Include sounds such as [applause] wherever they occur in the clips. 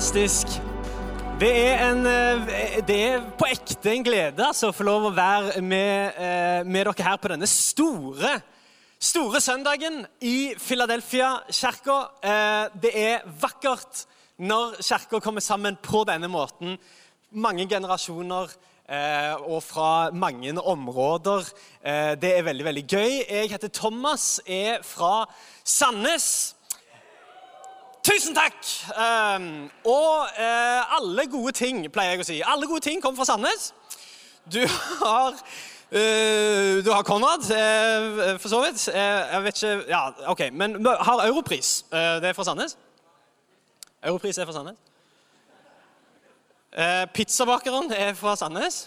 Fantastisk. Det er, en, eh, det er på ekte en glede altså, å få lov å være med, eh, med dere her på denne store, store søndagen i Philadelphia-kirka. Eh, det er vakkert når kirka kommer sammen på denne måten. Mange generasjoner og fra mange områder. Det er veldig, veldig gøy. Jeg heter Thomas, er fra Sandnes. Tusen takk! Um, og uh, alle gode ting, pleier jeg å si. Alle gode ting kommer fra Sandnes. Du har uh, Du har Konrad, uh, for så vidt. jeg vet ikke Ja, OK. Men har Europris. det er fra Sandnes. Europris er fra Sandnes. pizzabakeren er fra Sandnes.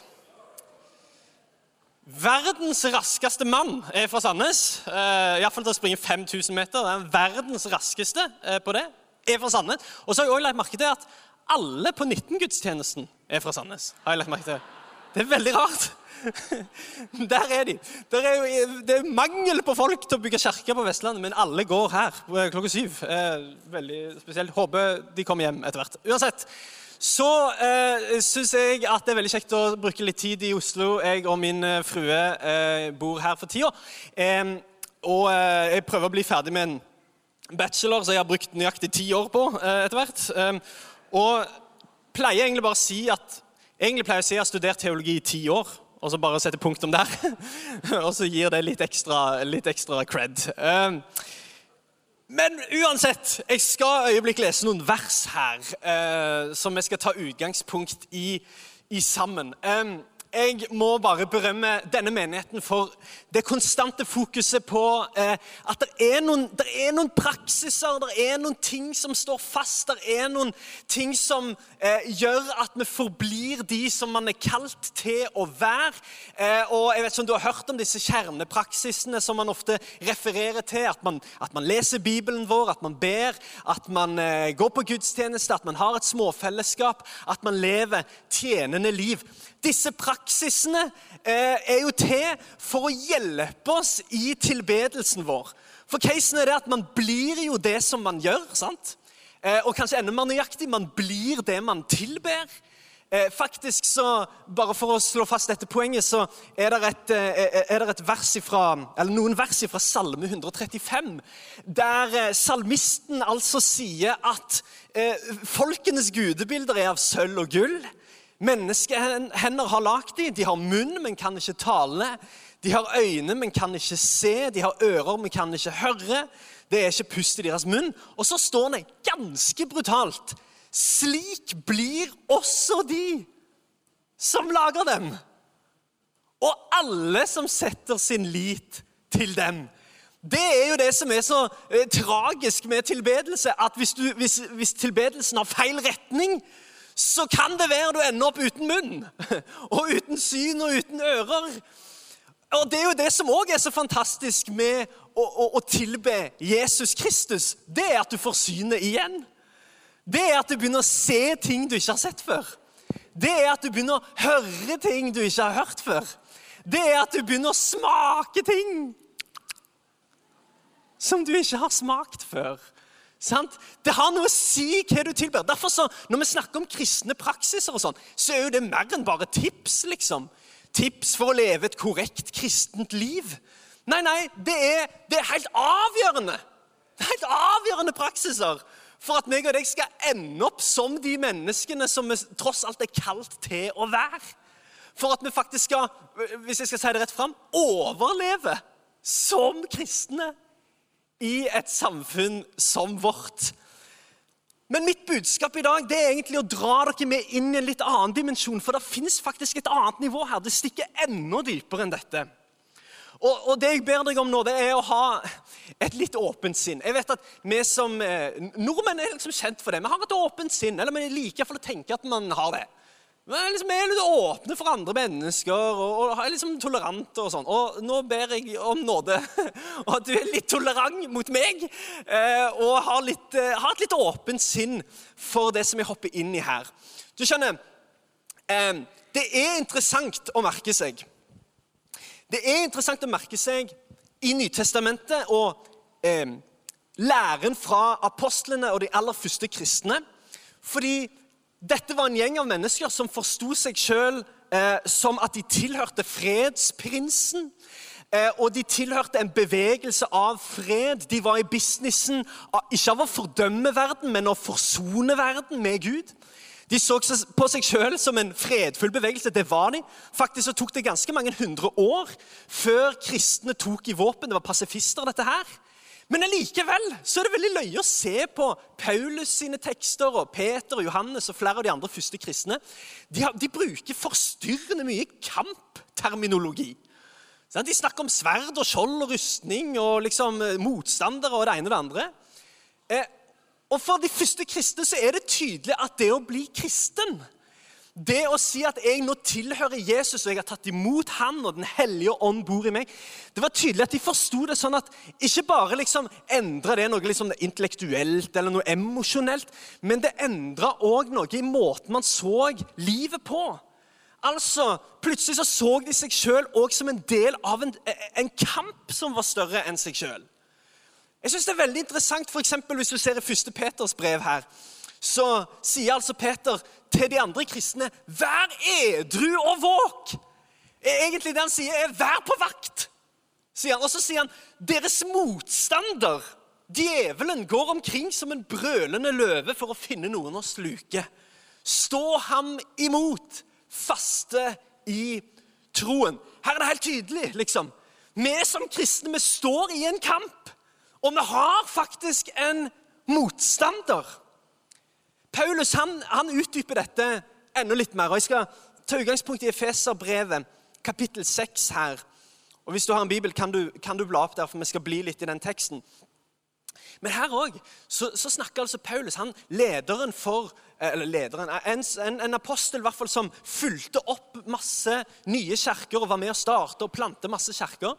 Verdens raskeste mann er fra Sandnes. Uh, Iallfall til å springe 5000 meter. Det er verdens raskeste på det er fra Sandnes. Og så har jeg også lagt merke til at alle på 19-gudstjenesten er fra Sandnes. har jeg lagt merke til. Det er veldig rart. [laughs] Der er de. Der er jo, det er mangel på folk til å bygge kirke på Vestlandet, men alle går her klokka syv. Eh, veldig spesielt. Håper de kommer hjem etter hvert. Uansett så eh, syns jeg at det er veldig kjekt å bruke litt tid i Oslo. Jeg og min eh, frue eh, bor her for tida. Eh, og eh, jeg prøver å bli ferdig med en bachelor som jeg har brukt nøyaktig ti år på eh, etter hvert. Ehm, og pleier egentlig bare å si at egentlig pleier jeg å si at jeg har studert teologi i ti år, og så bare sette punktum der. [laughs] og så gir det litt ekstra, litt ekstra cred. Ehm, men uansett, jeg skal øyeblikk lese noen vers her eh, som vi skal ta utgangspunkt i, i sammen. Jeg må bare berømme denne menigheten for det konstante fokuset på eh, at det er, noen, det er, noen, praksiser, det er noen ting som står fast. Det er noen ting som eh, gjør at vi forblir de som man er kalt til å være. Eh, og jeg vet ikke om du har hørt om disse kjernepraksisene som man ofte refererer til. At man, at man leser Bibelen vår, at man ber, at man eh, går på gudstjeneste, at man har et småfellesskap, at man lever tjenende liv. Disse praksisene eh, er jo til for å hjelpe oss i tilbedelsen vår. For casen er det at man blir jo det som man gjør. sant? Eh, og kanskje enda mer nøyaktig man blir det man tilber. Eh, faktisk så, Bare for å slå fast dette poenget, så er det, et, er det et vers ifra, noen vers fra Salme 135, der salmisten altså sier at folkenes gudebilder er av sølv og gull. Menneskehender har lagd dem. De har munn, men kan ikke tale. De har øyne, men kan ikke se. De har ører, men kan ikke høre. Det er ikke pust i deres munn. Og så står det ganske brutalt Slik blir også de som lager dem. Og alle som setter sin lit til dem. Det er jo det som er så eh, tragisk med tilbedelse. At hvis, du, hvis, hvis tilbedelsen har feil retning, så kan det være du ender opp uten munn, [laughs] og uten syn og uten ører. Og Det er jo det som òg er så fantastisk med å, å, å, tilbe Jesus Kristus. Det er at du får synet igjen. Det er at du begynner å se ting du ikke har sett før. Det er at du begynner å høre ting du ikke har hørt før. Det er at du begynner å smake ting som du ikke har smakt før. Sant? Det har noe å si hva du tilber. Derfor så, Når vi snakker om kristne praksiser, og sånn, så er jo det mer enn bare tips. liksom. Tips for å leve et korrekt kristent liv. Nei, nei, det er, det er helt avgjørende. Det er helt avgjørende praksiser for at meg og deg skal ende opp som de menneskene som vi tross alt er kalt til å være. For at vi faktisk skal, hvis jeg skal si det rett fram, overleve som kristne i et samfunn som vårt. Men mitt budskap i dag det er egentlig å dra dere med inn i en litt annen dimensjon. For det finnes faktisk et annet nivå her. Det stikker enda dypere enn dette. Og, og, det jeg ber deg om nå, det er å ha et litt åpent sinn. Jeg vet at vi som eh, Nordmenn er liksom kjent for det. Vi har et åpent sinn. Eller vi liker iallfall å tenke at man har det. Vi er, liksom, er litt åpne for andre mennesker og, og er liksom tolerante. Og sånn. Og nå ber jeg om nåde, [laughs] og at du er litt tolerant mot meg. Eh, og har, litt, eh, har, et litt åpent sinn for det som jeg hopper inn i her. Du skjønner, eh, det er interessant å merke seg. Det er interessant å merke seg i Nytestamentet og læren fra apostlene og de aller første kristne Fordi dette var en gjeng av mennesker som forsto seg sjøl eh, som at de tilhørte fredsprinsen. Eh, og de tilhørte en bevegelse av fred. De var i businessen ikke av å fordømme verden, men å forsone verden med Gud. De så på seg sjøl som en fredfull bevegelse. Det var de. Faktisk så tok det ganske mange hundre år før kristne tok i våpen. Det var pasifister, dette her. Men allikevel er det veldig løye å se på Paulus sine tekster og Peter og Johannes og flere av de andre første kristne. De, har, de bruker forstyrrende mye kampterminologi. De snakker om sverd og skjold og rustning og liksom eh, motstandere og det ene og det andre. Eh, og For de første kristne så er det tydelig at det å bli kristen det å si at jeg nå tilhører Jesus og jeg har tatt imot han og Den hellige ånd bor i meg Det var tydelig at de forsto det sånn at ikke bare liksom endra det noe liksom intellektuelt eller noe emosjonelt, men det endra òg noe i måten man så livet på. Altså, Plutselig så, så de seg sjøl som en del av en, en, kamp som var større enn seg sjøl. Jeg synes det er veldig interessant, for Hvis du ser i 1. Peters brev her, så sier altså Peter til de andre kristne Vær edru og våk! Egentlig det han sier, er 'vær på vakt'. sier han. Og så sier han deres motstander, djevelen, går omkring som en brølende løve for å finne noen å sluke. Stå ham imot, faste i troen. Her er det helt tydelig, liksom. Vi som kristne vi står i en kamp, og vi har faktisk en motstander. Paulus han, han utdyper dette enda litt mer. og Jeg skal ta utgangspunkt i Efeserbrevet, kapittel 6 her. Og Hvis du har en bibel, kan du, kan du bla opp der, for vi skal bli litt i den teksten. Men her òg så, så, snakker altså Paulus, han lederen for eller lederen, en, en, en apostel i hvert fall som fulgte opp masse nye kjerker og var med å starte og plante masse kjerker.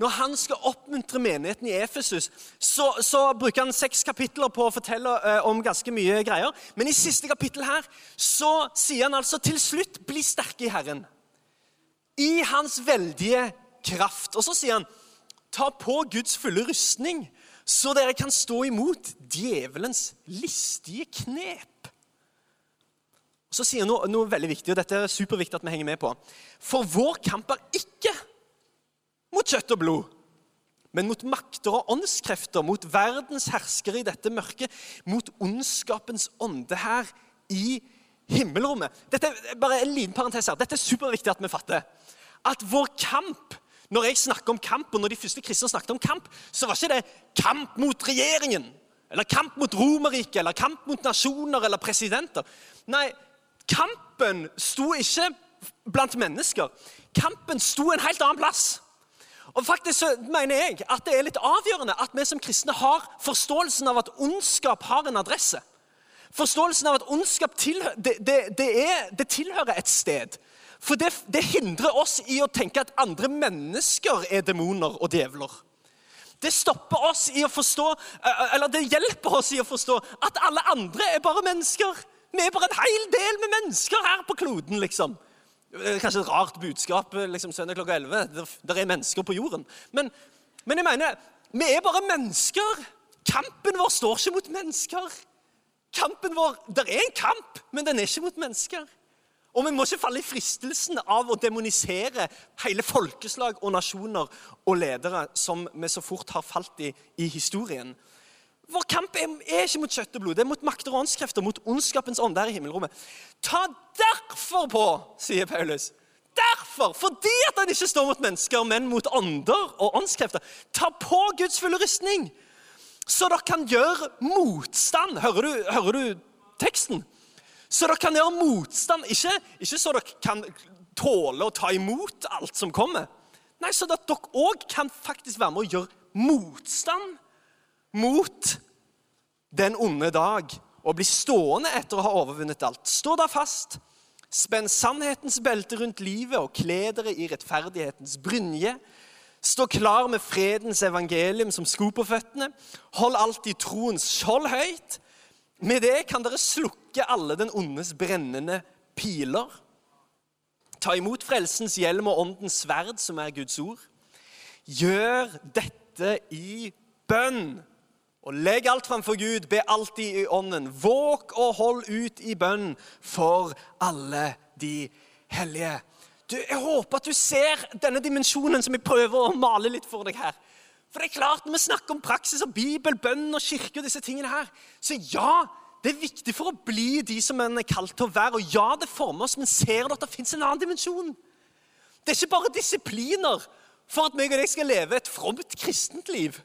Når han skal oppmuntre menigheten i Efesus, så, så, bruker han seks kapitler på å fortelle eh, om ganske mye greier. Men i siste kapittel her så sier han altså til slutt 'bli sterke i Herren'. I hans veldige kraft. Og så sier han 'ta på Guds fulle rustning', så dere kan stå imot djevelens listige knep. Så sier han noe, noe veldig viktig, og dette er superviktig at vi henger med på. For vår kamp er ikke mot kjøtt og blod, men mot makter og åndskrefter, mot verdens herskere i dette mørket, mot ondskapens ånde her i himmelrommet. Dette er bare en liten parentes her. Dette er superviktig at vi fatter. At vår kamp Når jeg snakker om kamp, og når de første kristne snakket om kamp, så var ikke det kamp mot regjeringen, eller kamp mot Romerriket, eller kamp mot nasjoner eller presidenter. Nei, kampen sto ikke blant mennesker. Kampen sto en helt annen plass. Og faktisk så mener jeg at det er litt avgjørende at vi som kristne har forståelsen av at ondskap har en adresse. Forståelsen av at ondskap tilhører, det, det, det, er, det tilhører et sted. For det, hindrer oss i å tenke at andre mennesker er demoner og djevler. Det stopper oss i å forstå, eller det hjelper oss i å forstå at alle andre er bare mennesker. Vi er bare en hel del med mennesker her på kloden, liksom. Kanskje et rart budskap liksom søndag klokka 11. Det er mennesker på jorden. Men, men, jeg mener, vi er bare mennesker. Kampen vår står ikke mot mennesker. Kampen vår, Det er en kamp, men den er ikke mot mennesker. Og vi må ikke falle i fristelsen av å demonisere hele folkeslag og nasjoner og ledere som vi så fort har falt i i historien. Vår kamp er, er, ikke mot kjøtt og blod, det er mot makter og åndskrefter, mot ondskapens ånd der i himmelrommet. Ta derfor på, sier Paulus. Derfor, fordi at han ikke står mot mennesker, men mot ånder og åndskrefter. Ta på Guds fulle rustning, så dere kan gjøre motstand. Hører du, hører du teksten? Så dere kan gjøre motstand, ikke, ikke så dere kan tåle å ta imot alt som kommer. Nei, så at dere òg kan faktisk være med å gjøre motstand mot den onde dag og bli stående etter å ha overvunnet alt. Stå da fast. Spenn sannhetens belte rundt livet og kle dere i rettferdighetens brynje. Stå klar med fredens evangelium som sko på føttene. Hold alltid troens skjold høyt. Med det kan dere slukke alle den ondes brennende piler. Ta imot frelsens hjelm og åndens sverd, som er Guds ord. Gjør dette i bønn Og legg alt framfor Gud, be alltid i ånden. Våg og hold ut i bønn for alle de hellige. Du, jeg håper at du ser denne dimensjonen som jeg prøver å male litt for deg her. For det er klart, Når vi snakker om praksis og Bibel, bønn og kirke, og disse tingene her, så ja, det er viktig for å bli de som en er kalt til å være. Og ja, det former oss, men ser du at det fins en annen dimensjon? Det er ikke bare disipliner for at meg og deg skal leve et fromt kristent liv.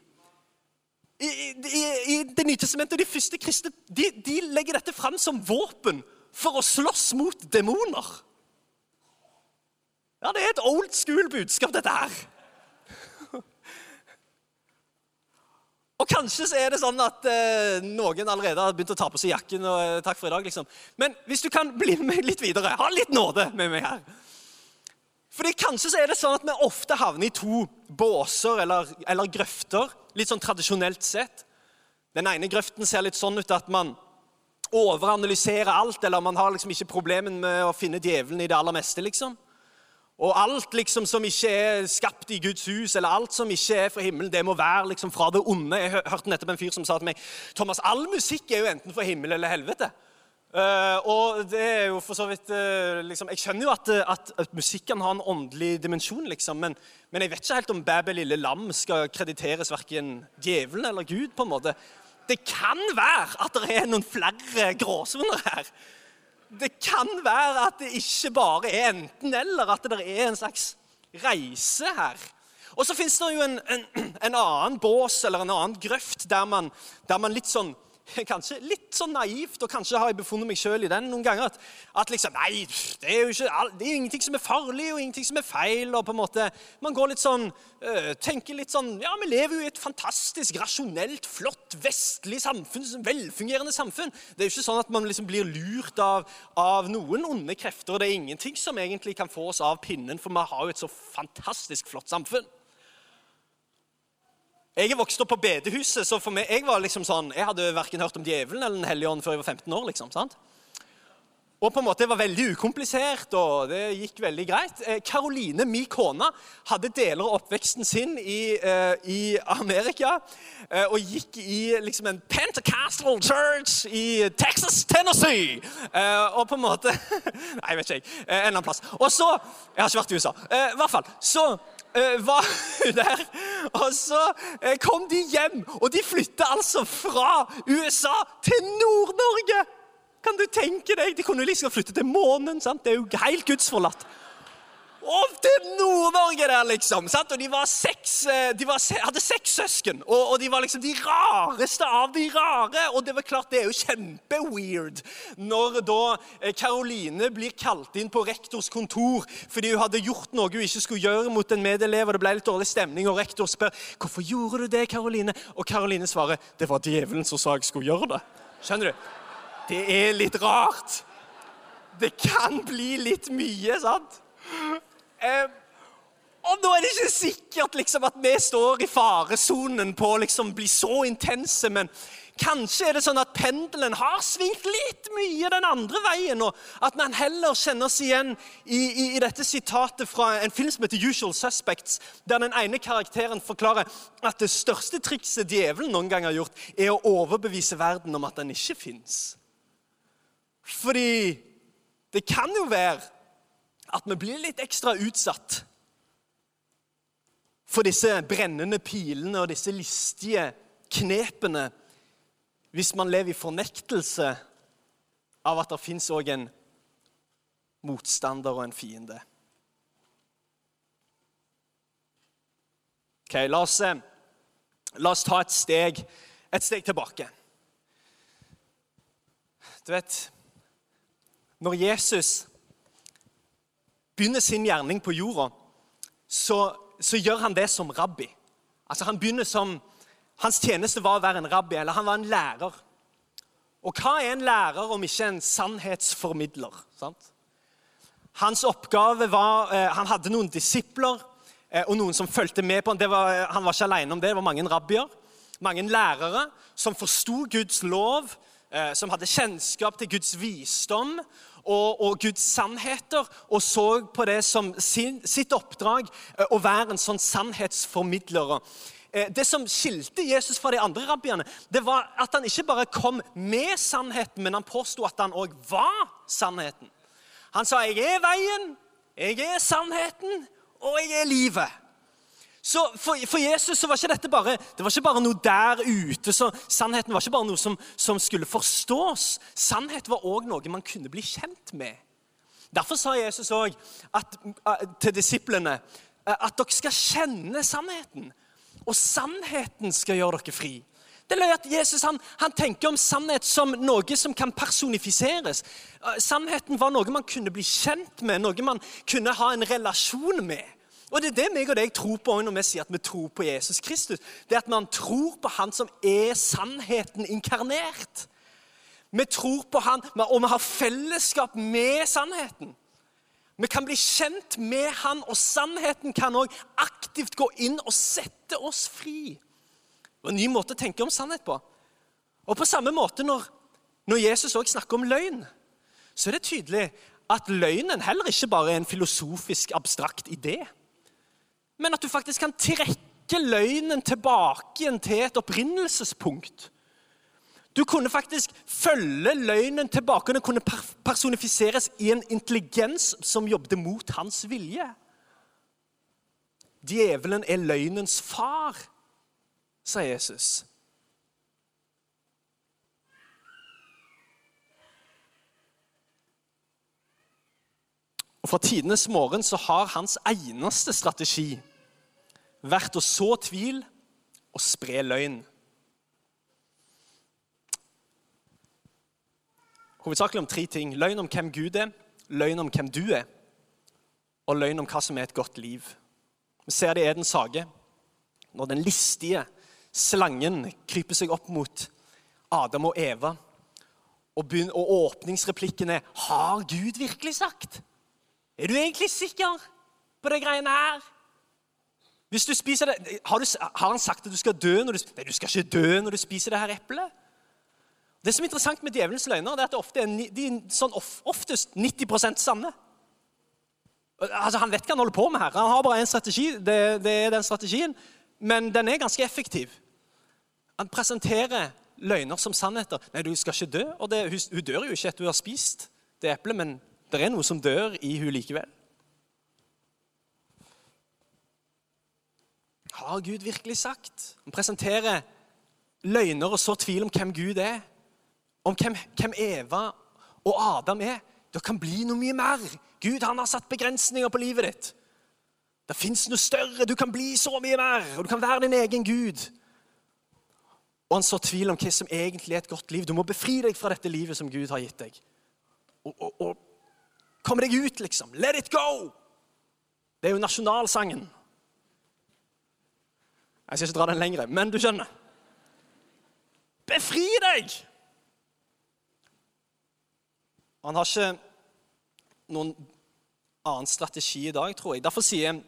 I, i, i Det nye testamentet og de første kristne de, de legger dette fram som våpen for å slåss mot demoner. Ja, Det er et old school budskap, dette her. [laughs] Og kanskje så er det sånn at eh, noen allerede har begynt å ta på seg jakken. og eh, takk for i dag, liksom. Men hvis du kan bli med litt videre, ha litt nåde med meg her. Fordi Kanskje så er det sånn at vi ofte havner i to båser eller, eller grøfter, litt sånn tradisjonelt sett. Den ene grøften ser litt sånn ut at man overanalyserer alt, eller man har liksom ikke problemen med å finne djevelen i det aller meste. liksom. Og alt liksom som ikke er skapt i Guds hus, eller alt som ikke er fra himmelen, det må være liksom fra det onde. Jeg hørte nettopp en fyr som sa til meg Thomas, all musikk er jo enten fra himmel eller helvete. Uh, og det er jo for så vidt uh, liksom, Jeg skjønner jo at, at, at, musikken har en åndelig dimensjon, liksom, men, men, jeg vet ikke helt om Bæ lille lam skal krediteres verken djevelen eller Gud. på en måte. Det kan være at det er noen flere gråsoner her. Det kan være at det ikke bare er enten-eller, at det er en slags reise her. Og så fins det jo en, en, en, annen bås eller en annen grøft der man, der man litt sånn [laughs] kanskje litt sånn naivt, og kanskje har jeg befunnet meg sjøl i den noen ganger, at, at, liksom, nei, det er, jo ikke, det er ingenting som er farlig, og ingenting som er feil. og på en måte, Man går litt sånn, øh, tenker litt sånn Ja, vi lever jo i et fantastisk, rasjonelt, flott, vestlig samfunn, velfungerende samfunn. Det er jo ikke sånn at man liksom blir lurt av, av noen onde krefter. og Det er ingenting som egentlig kan få oss av pinnen, for vi har jo et så fantastisk flott samfunn. Jeg er vokst opp på bedehuset, så for meg, jeg var liksom sånn, jeg hadde verken hørt om djevelen eller Den hellige ånd før jeg var 15 år. liksom, sant? Og på en måte Det var veldig ukomplisert, og det gikk veldig greit. Karoline, eh, min kone, hadde deler av oppveksten sin i, uh, i Amerika. Uh, og gikk i liksom en Pentecostal church i Texas, Tennessee. Uh, og på en måte [laughs] Nei, jeg vet ikke, jeg. en eller annen plass. Og så Jeg har ikke vært i USA. I hvert fall. Så var hun [laughs] der. Og så uh, kom de hjem, og de flytta altså fra USA til Nord-Norge! Kan du tenke deg? De kunne liksom flytte til månen. sant? Det er jo helt gudsforlatt. Og til Nord-Norge der, liksom! Sant? Og de, seks, eh, de var, hadde seks søsken, og, og, de var liksom de rareste av de rare. Og det var klart, det er jo kjempeweird når da Karoline blir kalt inn på rektors kontor fordi hun hadde gjort noe hun ikke skulle gjøre mot en medelev, og det ble litt dårlig stemning, og rektor spør hvorfor gjorde du det, Karoline? Og Karoline svarer det var djevelen som sa jeg skulle gjøre det. Skjønner du? Det er litt rart. Det kan bli litt mye, sant? Eh, og nå er det ikke sikkert liksom, at vi står i faresonen på å liksom, bli så intense, men kanskje er det sånn at pendelen har svingt litt mye den andre veien, og at man heller kjenner oss igjen i, i, i, dette sitatet fra en film som heter Usual Suspects, der den ene karakteren forklarer at det største trikset djevelen noen gang har gjort, er å overbevise verden om at den ikke fins. Fordi det kan jo være at vi blir litt ekstra utsatt for disse brennende pilene og disse listige knepene hvis man lever i fornektelse av at det fins òg en motstander og en fiende. Ok, La oss, eh, la oss ta et steg, et steg tilbake. Du vet Når Jesus begynner sin gjerning på jorda, så, så gjør han det som rabbi. Altså han begynner som, Hans tjeneste var å være en rabbi, eller han var en lærer. Og hva er en lærer om ikke en sannhetsformidler? sant? Hans oppgave var eh, Han hadde noen disipler eh, og noen som fulgte med på ham. Var, han var ikke alene om det. Det var mange rabbier, mange lærere som forsto Guds lov, eh, som hadde kjennskap til Guds visdom, og, og, Guds sannheter, og så på det som sin, sitt oppdrag eh, å være en sånn sannhetsformidler. eh, det som skilte Jesus fra de andre rabbiene, det var at han ikke bare kom med sannheten, men han påsto at han òg var sannheten. Han sa 'Jeg er veien, jeg er sannheten, og jeg er livet'. Så for, for, Jesus så var ikke dette bare, det var ikke bare noe der ute. så Sannheten var ikke bare noe som, som skulle forstås. Sannhet var òg noe man kunne bli kjent med. Derfor sa Jesus òg til disiplene at dere skal kjenne sannheten. Og sannheten skal gjøre dere fri. Det er at Jesus han, han, tenker om sannhet som noe som kan personifiseres. Sannheten var noe man kunne bli kjent med, noe man kunne ha en relasjon med. Og Det er det meg og deg tror på når vi sier at vi tror på Jesus Kristus. Det er at man tror på Han som er sannheten inkarnert. Vi tror på Han, og vi har fellesskap med sannheten. Vi kan bli kjent med Han, og sannheten kan òg aktivt gå inn og sette oss fri. Det er en ny måte å tenke om sannhet på. Og på samme måte når, når Jesus òg snakker om løgn, så er det tydelig at løgnen heller ikke bare er en filosofisk, abstrakt idé, men at du faktisk kan trekke løgnen tilbake igjen til et opprinnelsespunkt. Du kunne faktisk følge løgnen tilbake. og Den kunne personifiseres i en intelligens som jobbet mot hans vilje. Djevelen er løgnens far, sa Jesus. Og Fra tidenes morgen så har hans eneste strategi vært å så tvil og spre løgn. hovedsakelig om tre ting. Løgn om hvem Gud er, løgn om hvem du er, og løgn om hva som er et godt liv. Vi ser det i Edens hage, når den listige slangen kryper seg opp mot Adam og Eva. Og, begynner, og åpningsreplikken er 'Har Gud virkelig sagt?' Er du egentlig sikker på de greiene her? Hvis du spiser det, har, du, har han sagt at du skal dø når du Nei, du skal ikke dø når du spiser det her eplet. Det som er interessant med djevelens løgner, det er at det ofte er, de er sånn oftest 90% sanne. Altså, Han vet hva han holder på med her. Han har bare én strategi. Det, det, er den strategien. Men den er ganske effektiv. Han presenterer løgner som sannheter. Nei, du skal ikke dø. Og det, hun, hun, dør jo ikke etter hun har spist det eplet, men det er noe som dør i hun likevel. Har Gud virkelig sagt? Han presenterer løgner og så tvil om hvem Gud er om hvem, hvem Eva og Adam er. Det kan bli noe mye mer. Gud han har satt begrensninger på livet ditt. Det fins noe større. Du kan bli så mye mer, og du kan være din egen Gud. Og han så tvil om hva som egentlig er et godt liv. Du må befri deg fra dette livet som Gud har gitt deg. Og, og, og komme deg ut, liksom. Let it go! Det er jo nasjonalsangen. Jeg skal ikke dra den lenger, men du skjønner. Befri deg! Han har ikke noen annen strategi i dag, tror jeg. Derfor sier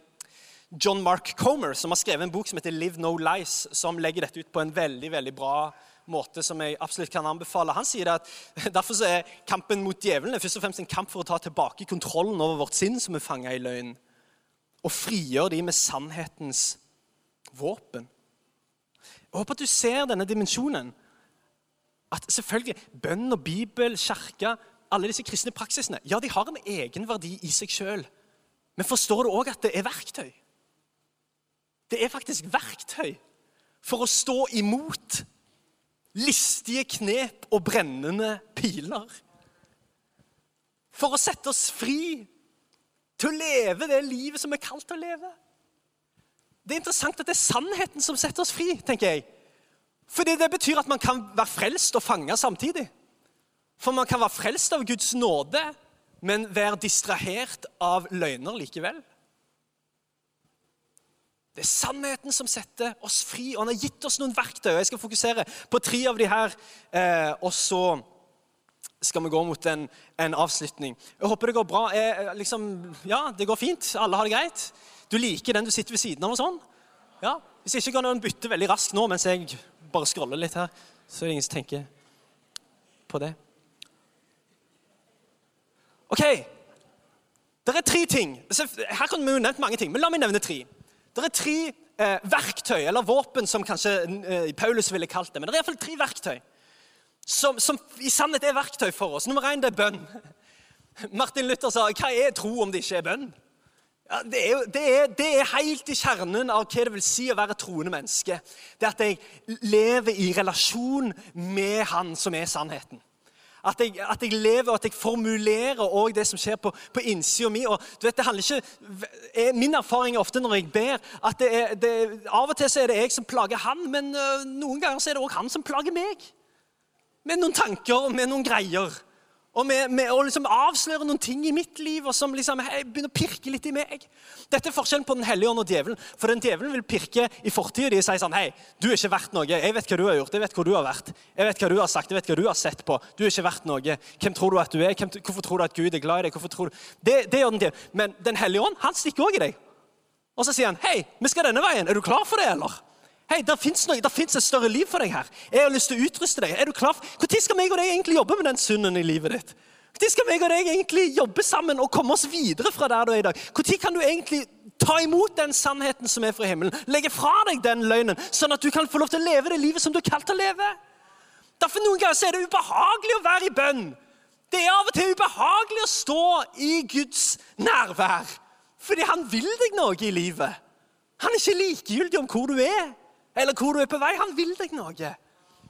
John Mark Comer, som har skrevet en bok som heter 'Live No Lies', som legger dette ut på en veldig veldig bra måte, som jeg absolutt kan anbefale. Han sier at [laughs] Derfor er kampen mot djevelen først og fremst en kamp for å ta tilbake kontrollen over vårt sinn, som er fanga i løgn, og frigjøre de med sannhetens våpen. Jeg håper at du ser denne dimensjonen. At selvfølgelig, Bønn og Bibel, kirke alle disse kristne praksisene ja, de har en egen verdi i seg sjøl. Men forstår du òg at det er verktøy? Det er faktisk verktøy for å stå imot listige knep og brennende piler. For å sette oss fri til å leve det livet som er kalt å leve. Det er interessant at det er sannheten som setter oss fri, tenker jeg. Fordi det betyr at man kan være frelst og fanga samtidig. For man kan være frelst av Guds nåde, men være distrahert av løgner likevel. Det er sannheten som setter oss fri, og han har gitt oss noen verktøy. Jeg skal fokusere på tre av de her, eh, og så skal vi gå mot en, en, avslutning. Jeg håper det går bra. Jeg, liksom, ja, det går fint. Alle har det greit. Du liker den du sitter ved siden av? og sånn? Ja, Hvis ikke kan noen bytte veldig raskt nå mens jeg bare scroller litt her. Så er det ingen som tenker på det. Ok, Det er tre ting. Her kan vi jo nevnt mange ting, men la meg nevne tre. Det er tre eh, verktøy, eller våpen, som kanskje eh, Paulus ville kalt det. Men det er iallfall tre verktøy som, som, i sannhet er verktøy for oss. Nummer én det er bønn. [laughs] Martin Luther sa 'Hva er tro om det ikke er bønn?' Ja, det, er, det, er, det, er, helt i kjernen av hva det vil si å være troende menneske. Det at jeg lever i relasjon med Han som er sannheten. At jeg, at jeg, lever og at jeg formulerer også det som skjer på, på innsida mi. Og du vet, det handler ikke, Min erfaring er ofte når jeg ber, at det er, det, av og til så er det jeg som plager han, men uh, noen ganger så er det òg han som plager meg. Med noen tanker og med noen greier. Og med, med å liksom avsløre noen ting i mitt liv og som liksom, hei, begynner å pirke litt i meg. Dette er forskjellen på Den hellige ånd og djevelen. For den djevelen vil pirke i fortida di og si sånn Hei, du er ikke verdt noe. Jeg vet hva du har gjort. Jeg vet hvor du har vært. Jeg vet hva du har sagt. Jeg vet hva du har sett på. Du er ikke verdt noe. Hvem tror du at du er? Hvem, hvorfor tror du at Gud er glad i deg? Tror du... Det, det gjør den djevelen. Men Den hellige ånd han stikker òg i deg. Og så sier han, hei, vi skal denne veien. Er du klar for det, eller? Hei, Det fins et større liv for deg her. Jeg har lyst til å utruste deg. Er du klar? Når skal meg og deg egentlig jobbe med den synden i livet ditt? Når skal meg og deg egentlig jobbe sammen og komme oss videre fra der du er i dag? Når kan du egentlig ta imot den sannheten som er fra himmelen? Legge fra deg den løgnen, sånn at du kan få lov til å leve det livet som du er kalt å leve? Derfor Noen ganger er det ubehagelig å være i bønn. Det er av og til ubehagelig å stå i Guds nærvær. Fordi han vil deg noe i livet. Han er ikke likegyldig om hvor du er, eller hvor du er på vei. Han vil deg noe.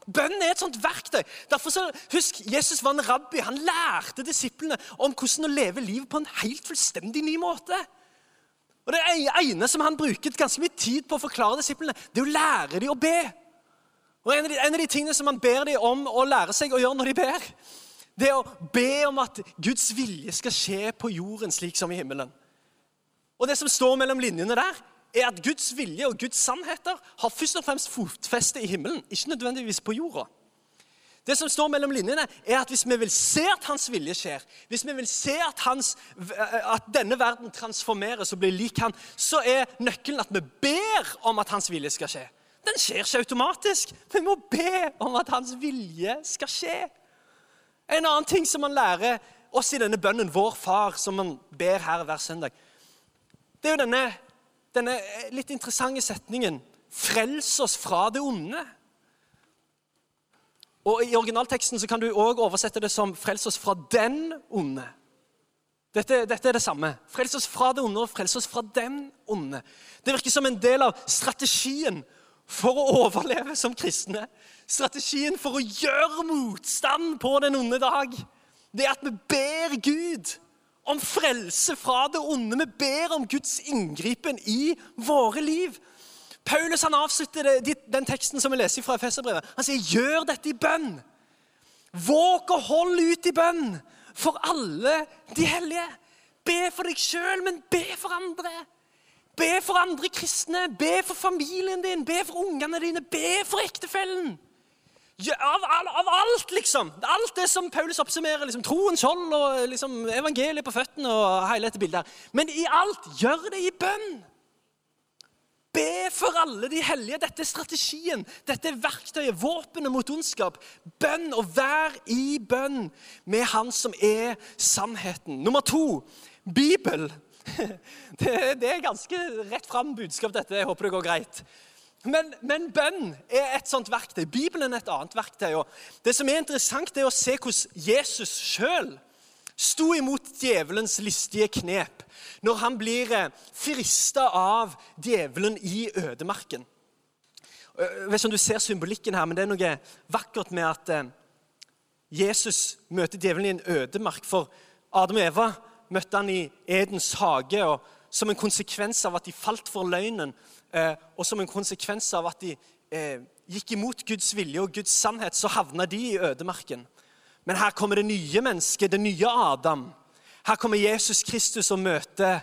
Bønn er et sånt verktøy. Derfor så, Husk, Jesus var en rabbi. Han lærte disiplene om hvordan å leve livet på en helt fullstendig ny måte. Og Det ene som han bruker ganske mye tid på å forklare disiplene, det er å lære dem å be. Og en av, de, en av de tingene som han ber dem om å lære seg å gjøre når de ber, det er å be om at Guds vilje skal skje på jorden slik som i himmelen. Og Det som står mellom linjene der, er at Guds vilje og Guds sannheter har først og fremst fotfeste i himmelen, ikke nødvendigvis på jorda. Det som står mellom linjene, er at hvis vi vil se at hans vilje skjer, hvis vi vil se at, hans, at denne verden transformeres og blir lik han, så er nøkkelen at vi ber om at hans vilje skal skje. Den skjer ikke automatisk. Vi må be om at hans vilje skal skje. En annen ting som man lærer oss i denne bønnen, vår far, som man ber her hver søndag, det er jo denne denne eh, litt interessante setningen 'Frels oss fra det onde'. Og I originalteksten så kan du òg oversette det som 'frels oss fra den onde'. Dette, dette, er det samme. Frels oss fra det onde og frels oss fra den onde. Det virker som en del av strategien for å overleve som kristne. Strategien for å gjøre motstand på den onde dag. Det er at vi ber Gud om frelse fra det onde. Vi ber om Guds inngripen i våre liv. Paulus han avslutter den teksten som vi leser fra Efeserbrevet. Han sier, 'Gjør dette i bønn'. Våg og hold ut i bønn for alle de hellige. Be for deg sjøl, men be for andre. Be for andre kristne, be for familien din, be for ungene dine, be for ektefellen. Av, av, av, alt, liksom. Alt det som Paulus oppsummerer. liksom, Troen, skjold og liksom, evangeliet på føttene og hele dette bildet. Men i alt, gjør det i bønn. Be for alle de hellige. Dette er strategien. Dette er verktøyet, våpenet mot ondskap. Bønn, og vær i bønn med Han som er sannheten. Nummer to Bibel. [laughs] Det, det er ganske rett fram budskap, dette. Jeg håper det går greit. Men, men, bønn er et sånt verktøy. Bibelen er et annet verktøy. Og det som er interessant, er å se hvordan Jesus sjøl sto imot djevelens listige knep når han blir eh, frista av djevelen i ødemarken. Jeg vet ikke om du ser symbolikken her, men det er noe vakkert med at eh, Jesus møter djevelen i en ødemark. For Adam og Eva møtte han i Edens hage, og som en konsekvens av at de falt for løgnen, Eh, og som en konsekvens av at de eh, gikk imot Guds vilje og Guds sannhet, så havna de i ødemarken. Men her kommer det nye mennesket, det nye Adam. Her kommer Jesus Kristus og møter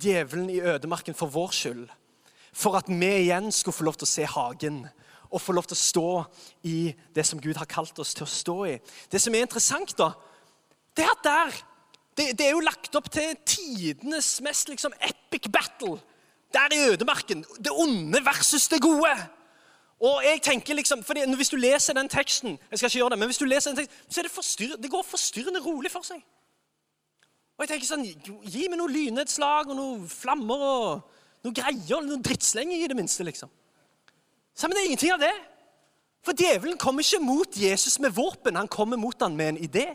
djevelen i ødemarken for vår skyld. For at vi igjen skulle få lov til å se hagen og få lov til å stå i det som Gud har kalt oss til å stå i. Det som er interessant, da, det er at der det, det er jo lagt opp til tidenes mest liksom, epic battle der i ødemarken. Det onde versus det gode. Og jeg tenker liksom, fordi Hvis du leser den teksten jeg skal ikke gjøre det, men hvis du leser den teksten, så er det, forstyr, det går forstyrrende rolig for seg. Og jeg tenker sånn, Gi meg noen lynnedslag og noen flammer og noe greier, noen drittslenge, i det minste. liksom. Så, men det er ingenting av det. For djevelen kommer ikke mot Jesus med våpen, han kommer mot han med en idé.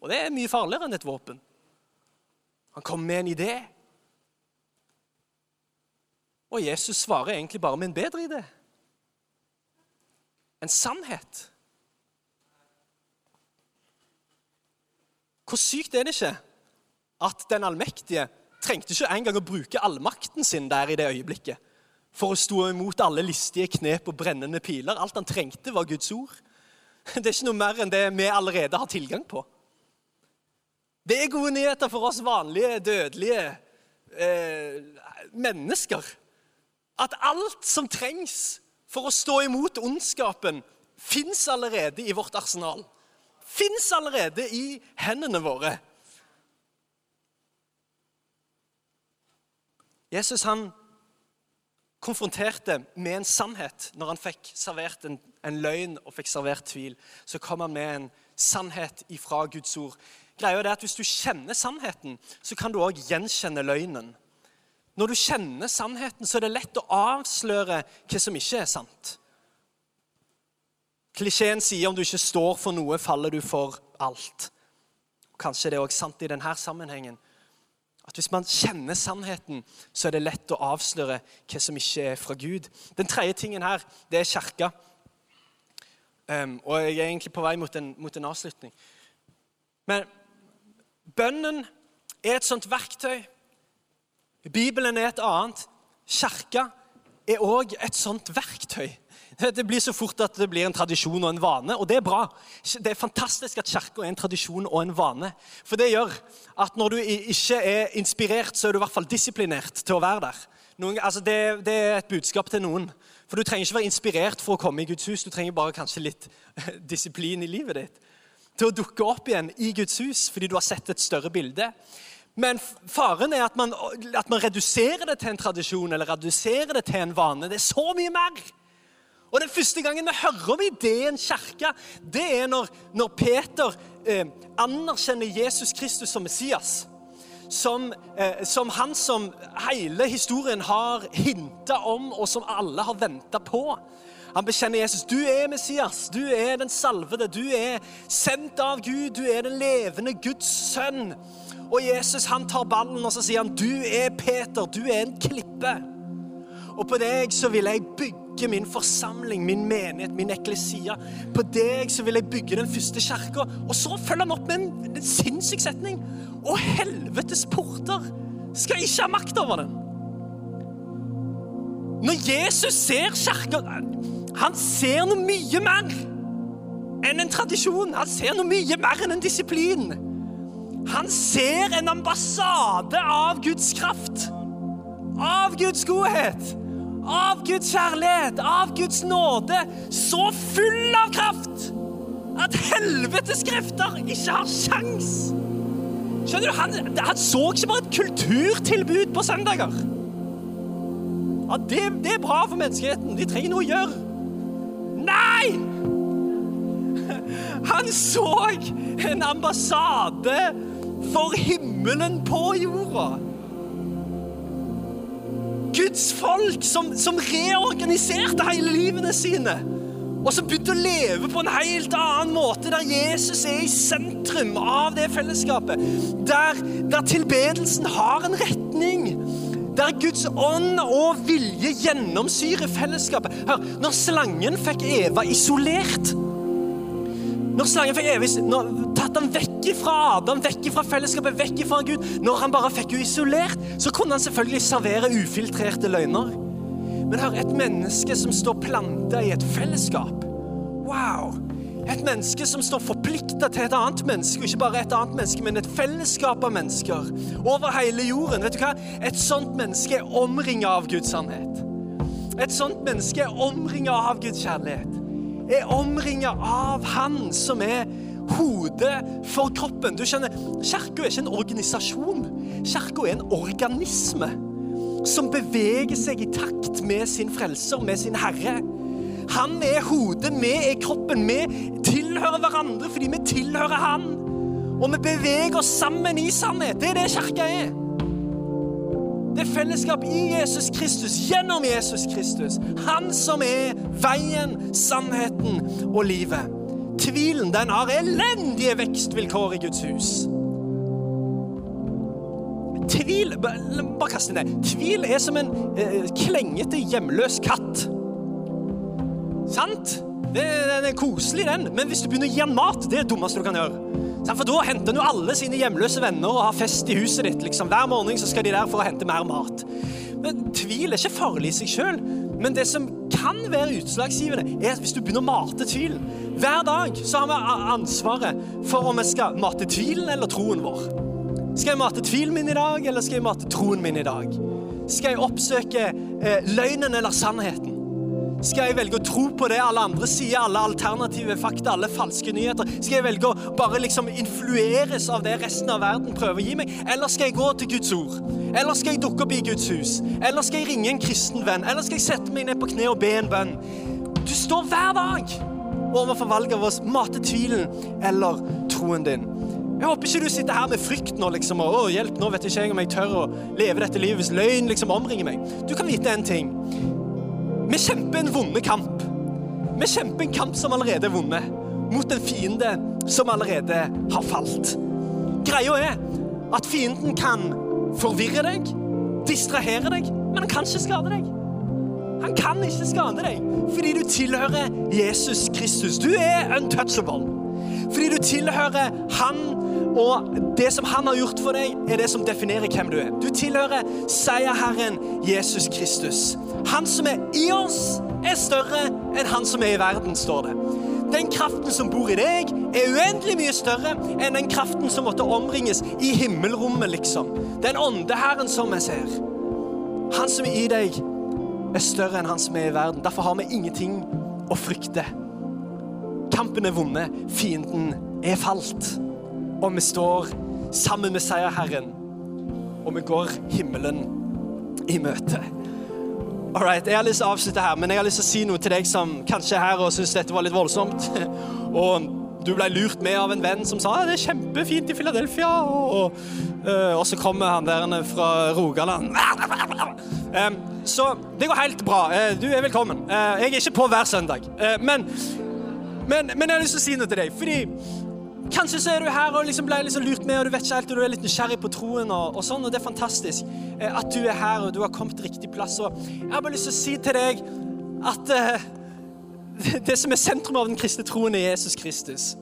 Og det er mye farligere enn et våpen. Han kommer med en idé. Og Jesus svarer egentlig bare med en bedre idé. En sannhet. Hvor sykt er det ikke at den allmektige trengte ikke engang å bruke allmakten sin der i det øyeblikket for å stå imot alle listige knep og brennende piler. Alt han trengte, var Guds ord. Det er ikke noe mer enn det vi allerede har tilgang på. Det er gode nyheter for oss vanlige, dødelige eh, mennesker. At alt som trengs for å stå imot ondskapen, fins allerede i vårt arsenal. Fins allerede i hendene våre. Jesus han konfronterte med en sannhet når han fikk servert en, en, løgn og fikk servert tvil. Så kom han med en sannhet ifra Guds ord. Greia er at Hvis du kjenner sannheten, så kan du òg gjenkjenne løgnen. Når du kjenner sannheten, så er det lett å avsløre hva som ikke er sant. Klisjeen sier om du ikke står for noe, faller du for alt. Kanskje det er også sant i denne sammenhengen. At Hvis man kjenner sannheten, så er det lett å avsløre hva som ikke er fra Gud. Den tredje tingen her, det er kirka. Um, og jeg er egentlig på vei mot en, mot en avslutning. Men bønnen er et sånt verktøy. Bibelen er et annet. Kirka er òg et sånt verktøy. Det blir så fort at det blir en tradisjon og en vane, og det er bra. Det er fantastisk at kirka er en tradisjon og en vane. For det gjør at når du ikke er inspirert, så er du i hvert fall disiplinert til å være der. Noen, altså det, det, er et budskap til noen. For du trenger ikke være inspirert for å komme i Guds hus. Du trenger bare kanskje litt [laughs] disiplin i livet ditt til å dukke opp igjen i Guds hus fordi du har sett et større bilde. Men faren er at man, at man reduserer det til en tradisjon eller reduserer det til en vane. Det er så mye mer. Og Den første gangen vi hører om ideen kirke, det er når, når Peter eh, anerkjenner Jesus Kristus som Messias. Som, eh, som, han som hele historien har hinta om, og som alle har venta på. Han bekjenner Jesus. Du er Messias, du er den salvede, du er sendt av Gud, du er den levende Guds sønn. Og Jesus han tar ballen og så sier han, du er Peter, du er en klippe. Og på deg så vil jeg bygge min forsamling, min menighet, min eklesia. På deg så vil jeg bygge den første kirka. Og så følger han opp med en, en sinnssyk setning. Og helvetes porter skal ikke ha makt over den. Når Jesus ser kirka Han ser noe mye mer enn en tradisjon. Han ser noe mye mer enn en disiplin. Han ser en ambassade av Guds kraft, av Guds godhet av Guds kjærlighet, av Guds nåde, så full av kraft at helvetes krefter ikke har sjans. Skjønner du, han, han, så ikke bare et kulturtilbud på søndager. Ja, det, det er bra for menneskeheten. De trenger noe å gjøre. Nei! Han så en ambassade for himmelen på jorda. Guds folk som, som reorganiserte hele livene sine. Og som begynte å leve på en helt annen måte, der Jesus er i sentrum av det fellesskapet. Der, der tilbedelsen har en retning. Der Guds ånd og vilje gjennomsyrer fellesskapet. Hør, Når slangen fikk Eva isolert Når slangen fikk Eva tatt ham vekk fra Adam, vekk fra fellesskapet, vekk fra Gud. Når han bare fikk henne isolert, så kunne han selvfølgelig servere ufiltrerte løgner. Men hør, et menneske som står planta i et fellesskap Wow! Et menneske som står forplikta til et annet menneske, og ikke bare et annet menneske, men et fellesskap av mennesker over hele jorden. Vet du hva? Et sånt menneske er omringa av Guds sannhet. Et sånt menneske er omringa av Guds kjærlighet. Er omringa av Han som er hodet for kroppen. Du skjønner, Kirka er ikke en organisasjon. Kirka er en organisme som beveger seg i takt med sin frelser, med sin herre. Han er hodet, vi er kroppen. Vi tilhører hverandre fordi vi tilhører Han. Og vi beveger oss sammen i sannhet. Det er det kirka er. Det er fellesskap i Jesus Kristus, gjennom Jesus Kristus. Han som er veien, sannheten og livet. Tvilen den har elendige vekstvilkår i Guds hus. Tvil Bare kast inn det. Tvil er som en eh, klengete, hjemløs katt. Sant? Den er koselig, den. Men hvis du begynner å gi den mat, det er det dummeste du kan gjøre. For da henter han jo alle sine hjemløse venner og har fest i huset ditt. Liksom. Hver morgen så skal de der for å hente mer mat. Men Tvil er ikke farlig i seg sjøl. Men det som kan være utslagsgivende, er hvis du begynner å mate tvilen Hver dag så har vi ansvaret for om vi skal mate tvilen eller troen vår. Skal jeg mate tvilen min i dag, eller skal jeg mate troen min i dag? Skal jeg oppsøke eh, løgnen eller sannheten? Skal jeg velge å tro på det alle andre sier, alle alternative fakta, alle falske nyheter? Skal jeg velge å bare liksom influeres av det resten av verden prøver å gi meg? Eller skal jeg gå til Guds ord? Eller skal jeg dukke opp i Guds hus? Eller skal jeg ringe en kristen venn? Eller skal jeg sette meg ned på kne og be en bønn? Du står hver dag overfor valget av å mate tvilen eller troen din. Jeg håper ikke du sitter her med frykt nå liksom, og å, hjelp, nå vet jeg ikke om jeg tør å leve dette livet hvis løgn liksom omringer meg. Du kan vite en ting. Vi kjemper en vonde kamp. Vi kjemper en kamp som allerede er vunnet, mot en fiende som allerede har falt. Greia er at fienden kan forvirre deg, distrahere deg, men han kan ikke skade deg. Han kan ikke skade deg fordi du tilhører Jesus Kristus. Du er untouchable. Fordi du tilhører Han, og det som Han har gjort for deg, er det som definerer hvem du er. Du tilhører seierherren Jesus Kristus. Han som er i oss, er større enn han som er i verden, står det. Den kraften som bor i deg, er uendelig mye større enn den kraften som måtte omringes i himmelrommet, liksom. Den åndeherren som vi ser. Han som er i deg, er større enn han som er i verden. Derfor har vi ingenting å frykte. Kampen er vunnet, fienden er falt. Og vi står sammen med seierherren, og vi går himmelen i møte. Alright, Jeg har lyst til å avslutte her, men jeg har lyst til å si noe til deg som kanskje er her og syns dette var litt voldsomt. [laughs] og du ble lurt med av en venn som sa det er kjempefint i Philadelphia. Og, og, uh, og så kommer han der fra Rogaland. [laughs] Så det går helt bra. Uh, du er velkommen. Uh, jeg er ikke på hver søndag. men, men, men, jeg har lyst til å si noe til deg. fordi Kanskje så er du her og liksom ble liksom lurt med, og du vet ikke helt, og du er litt nysgjerrig på troen. og, og sånn, og Det er fantastisk eh, at du er her og du har kommet til riktig plass. og Jeg har bare lyst til å si til deg at uh, [laughs] det som er sentrum av den kristne troen, er Jesus Kristus.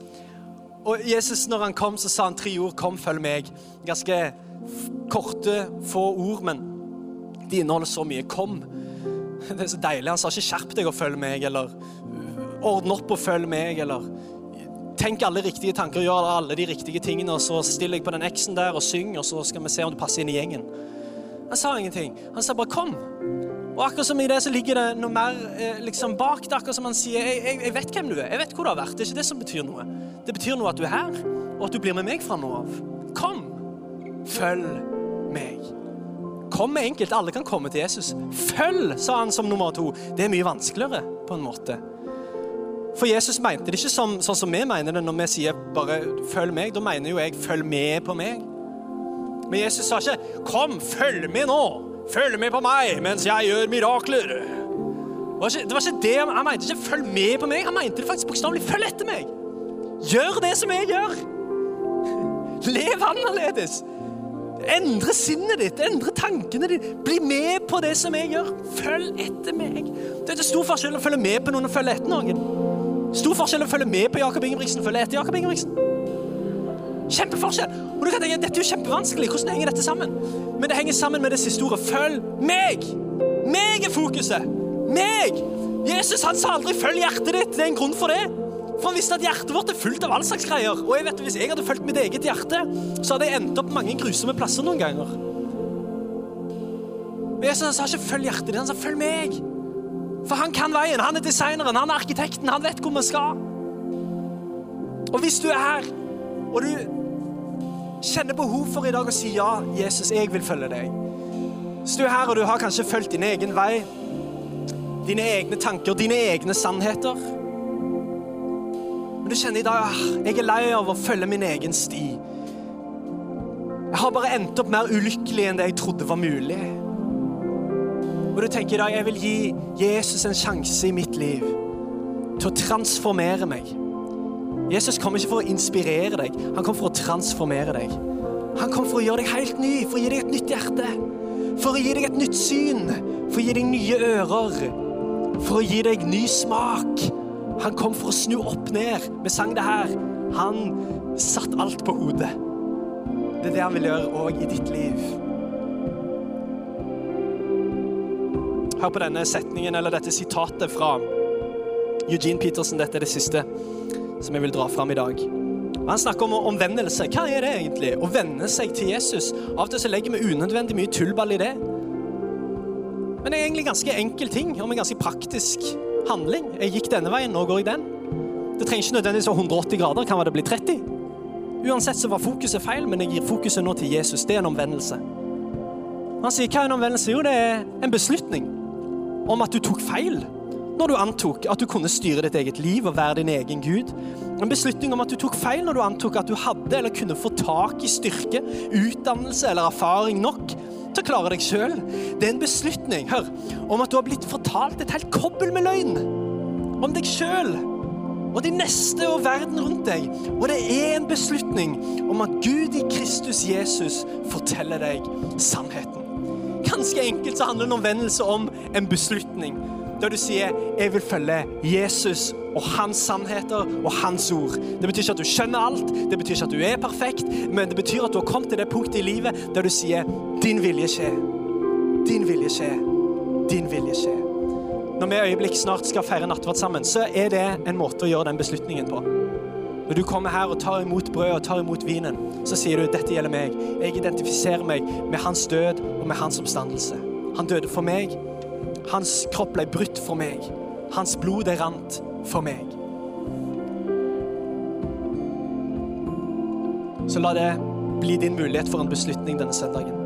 Og Jesus, når han kom, så sa han tre ord. 'Kom, følg meg'. Ganske korte, få ord, men de inneholder så mye. 'Kom'. [laughs] Det er så deilig. Han sa ikke 'skjerp deg og følg meg', eller 'ordne opp og følg meg', eller Tenk alle riktige tanker, gjør alle de riktige tingene, og så stiller jeg på den X-en der og syng, og så skal vi se om du passer inn i gjengen. Han sa ingenting. Han sa bare 'kom'. Og akkurat som i det så ligger det noe mer eh, liksom bak det. Akkurat som han sier jeg, jeg, jeg, vet hvem du er. Jeg vet hvor du har vært. Det er ikke det som betyr noe. Det betyr noe at du er her, og at du blir med meg fra nå av. Kom. Følg meg. Kom er enkelt. Alle kan komme til Jesus. Følg, sa han som nummer to. Det er mye vanskeligere på en måte. For Jesus mente det ikke som, sånn som vi mener det når vi sier bare 'følg meg'. Da mener jo jeg 'følg med på meg'. Men Jesus sa ikke 'kom, følg med nå'. Følg med på meg mens jeg gjør mirakler. Det var ikke det, var ikke det han, han mente. ikke 'følg med på meg'. Han mente det faktisk bokstavelig 'følg etter meg'. Gjør det som jeg gjør. Lev annerledes. Endre sinnet ditt, endre tankene dine. Bli med på det som jeg gjør. Følg etter meg. Det er stor forskjell å følge med på noen og følge etter noen. Stor forskjell å følge med på Jakob Ingebrigtsen følge etter Jakob Ingebrigtsen. Kjempeforskjell. Og du kan tenke, Dette er jo kjempevanskelig. Hvordan henger dette sammen? Men det henger sammen med det siste ordet. Følg meg! Meg er fokuset. Meg! Jesus han sa aldri 'følg hjertet ditt'. Det er en grunn for det. For han visste at hjertet vårt er fullt av all slags greier. Og jeg vet, Hvis jeg hadde fulgt mitt eget hjerte, så hadde jeg endt opp mange grusomme plasser noen ganger. Men Jesus han sa ikke 'følg hjertet ditt', han sa 'følg meg'. For han kan veien. Han er designeren, han er arkitekten, han vet hvor vi skal. Og hvis du er her, og du kjenner behov for i dag å si ja, Jesus, jeg vil følge deg. Hvis du er her og du har kanskje fulgt din egen vei, dine egne tanker, dine egne sannheter Men du kjenner i dag ah, jeg er lei av å følge min egen sti. Jeg har bare endt opp mer ulykkelig enn det jeg trodde var mulig. Og du tenker i dag jeg vil gi Jesus en sjanse i mitt liv til å transformere meg. Jesus kommer ikke for å inspirere deg, han kommer for å transformere deg. Han kommer for å gjøre deg helt ny, for å gi deg et nytt hjerte. For å gi deg et nytt syn, for å gi deg nye ører. For å gi deg ny smak. Han kom for å snu opp ned. Vi sang det her. Han satt alt på hodet. Det er det han vil gjøre òg i ditt liv. Hør på denne setningen eller dette sitatet fra Eugene Peterson. Dette er det siste som jeg vil dra fram i dag. Han snakker om omvendelse. Hva er det egentlig? Å venne seg til Jesus. Av og til så legger vi unødvendig mye tullball i det. Men det er egentlig ganske enkel ting om en ganske praktisk handling. Jeg gikk denne veien, nå går jeg den. Det trenger ikke nødvendigvis være 180 grader, kan være det blir 30? Uansett så var fokuset feil, men jeg gir fokuset nå til Jesus. Det er en omvendelse. Han sier hva er en omvendelse? Jo, det er en beslutning om at du tok feil når du antok at du kunne styre ditt eget liv og være din egen gud. En beslutning om at du tok feil når du antok at du hadde eller kunne få tak i styrke, utdannelse eller erfaring nok til å klare deg sjøl. Det er en beslutning hør, om at du har blitt fortalt et helt kobbel med løgn om deg sjøl og de neste og verden rundt deg. Og det er en beslutning om at Gud i Kristus Jesus forteller deg sannheten. Ganske enkelt så handler en omvendelse om en beslutning der du sier 'Jeg vil følge Jesus og hans sannheter og hans ord'. Det betyr ikke at du skjønner alt, det betyr ikke at du er perfekt, men det betyr at du har kommet til det punktet i livet der du sier 'Din vilje skje'. Din vilje skje. Din vilje skje. Når vi i øyeblikk snart skal feire nattverd sammen, så er det en måte å gjøre den beslutningen på. Når du kommer her og tar imot brødet og tar imot vinen, så sier du 'dette gjelder meg'. Jeg identifiserer meg med hans død og med hans oppstandelse. Han døde for meg. Hans kropp ble brutt for meg. Hans blod er rant for meg. Så la det bli din mulighet for en beslutning denne søndagen.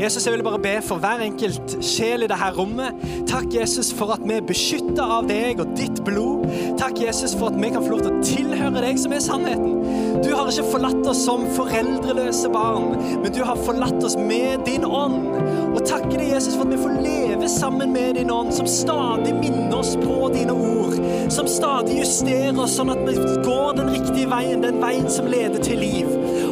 Jesus, jeg vil bare be for hver enkelt sjel i dette rommet. Takk, Jesus, for at vi er beskytta av deg og ditt blod. Takk, Jesus, for at vi kan få lov til å tilhøre deg, som er sannheten. Du har ikke forlatt oss som foreldreløse barn, men du har forlatt oss med din ånd. Og takker deg, Jesus, for at vi får leve sammen med din ånd, som stadig minner oss på dine ord. Som stadig justerer oss, sånn at vi går den riktige veien, den veien som leder til liv.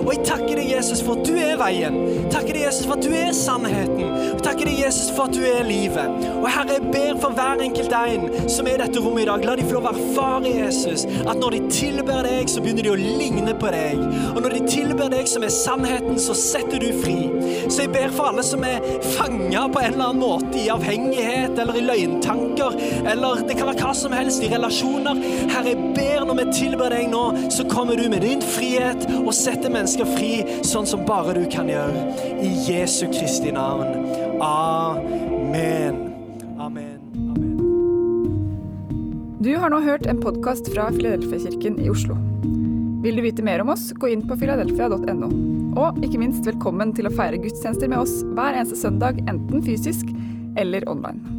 Og jeg takker deg, Jesus, for at du er veien. Takker deg, Jesus, for at du er sannheten. Og takker deg, Jesus, for at du er livet. Og Herre, jeg ber for hver enkelt en som er i dette rommet i dag, la de få lov å erfare, Jesus, at når de tilber deg, så begynner de å ligne på deg. Og når de tilber deg som er sannheten, så setter du fri. Så jeg ber for alle som er fanga på en eller annen måte i avhengighet eller i løgntanker, eller det kan være hva som helst, i relasjoner. Herre, jeg ber når vi tilber deg nå, så kommer du med din frihet og setter mennesker fri, sånn som bare du kan gjøre. I Jesu Kristi navn. Amen. Amen. Amen. Du har nå hørt en podkast fra Filadelfia-kirken i Oslo. Vil du vite mer om oss, gå inn på filadelfia.no. Og ikke minst velkommen til å feire gudstjenester med oss hver eneste søndag, enten fysisk eller online.